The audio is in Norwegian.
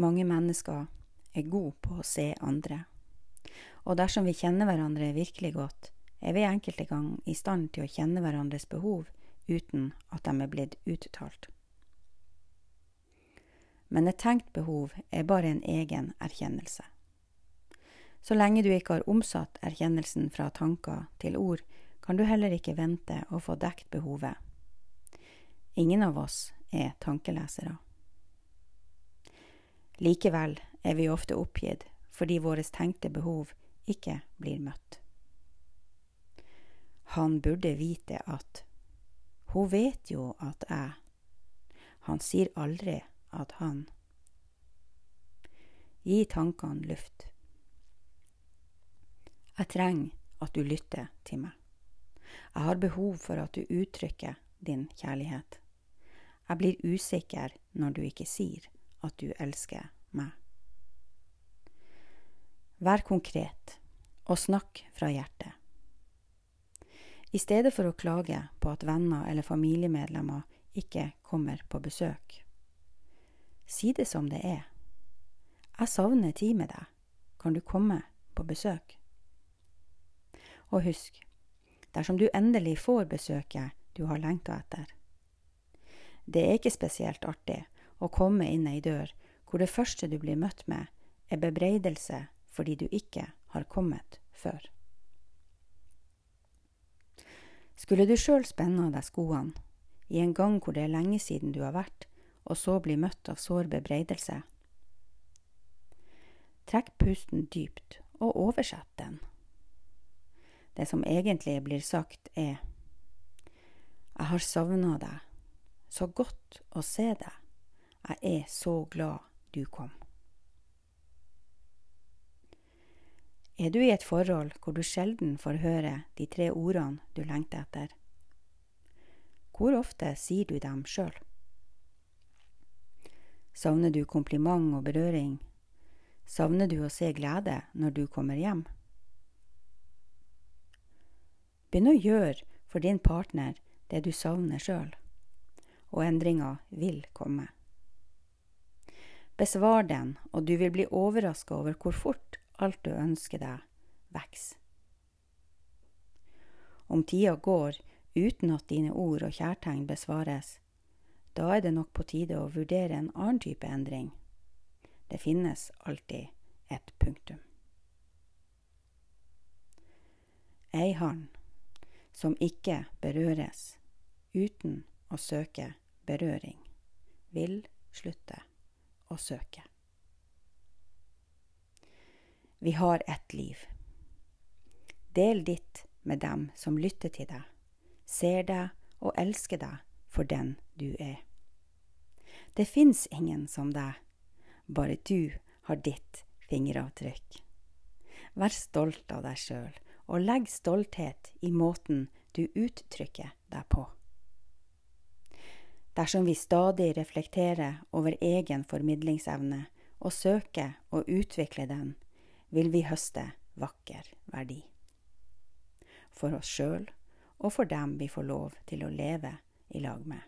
Mange mennesker er gode på å se andre, og dersom vi kjenner hverandre virkelig godt, er vi enkelte gang i stand til å kjenne hverandres behov uten at de er blitt uttalt. Men et tenkt behov er bare en egen erkjennelse. Så lenge du ikke har omsatt erkjennelsen fra tanker til ord, kan du heller ikke vente å få dekt behovet. Ingen av oss er tankelesere. Likevel er vi ofte oppgitt fordi våre tenkte behov ikke blir møtt. Han burde vite at Hun vet jo at jeg Han sier aldri at han Gi tankene luft. Jeg trenger at du lytter til meg. Jeg har behov for at du uttrykker din kjærlighet. Jeg blir usikker når du ikke sier at du elsker meg. Vær konkret, og snakk fra hjertet. I stedet for å klage på at venner eller familiemedlemmer ikke kommer på besøk. Si det som det er. Jeg savner tid med deg. Kan du komme på besøk? Og husk, dersom du endelig får besøket du har lengta etter. Det er ikke spesielt artig å komme inn ei dør hvor det første du blir møtt med, er bebreidelse fordi du ikke har kommet før. Skulle du sjøl spenne av deg skoene i en gang hvor det er lenge siden du har vært, og så bli møtt av sår bebreidelse? Trekk pusten dypt og oversett den. Det som egentlig blir sagt, er Jeg har savna deg. Så godt å se deg. Jeg er så glad du kom. Er du i et forhold hvor du sjelden får høre de tre ordene du lengter etter? Hvor ofte sier du dem sjøl? Savner du kompliment og berøring? Savner du å se glede når du kommer hjem? Begynn å gjøre for din partner det du savner sjøl, og endringa vil komme. Besvar den, og du vil bli overraska over hvor fort alt du ønsker deg, vokser. Om tida går uten at dine ord og kjærtegn besvares, da er det nok på tide å vurdere en annen type endring. Det finnes alltid et punktum. Ei hand som ikke berøres uten å søke berøring, vil slutte å søke. Vi har ett liv. Del ditt med dem som lytter til deg, ser deg og elsker deg for den du er. Det fins ingen som deg, bare du har ditt fingeravtrykk. Vær stolt av deg sjøl, og legg stolthet i måten du uttrykker deg på. Dersom vi stadig reflekterer over egen formidlingsevne og søker å utvikle den, vil vi høste vakker verdi. For oss sjøl og for dem vi får lov til å leve i lag med.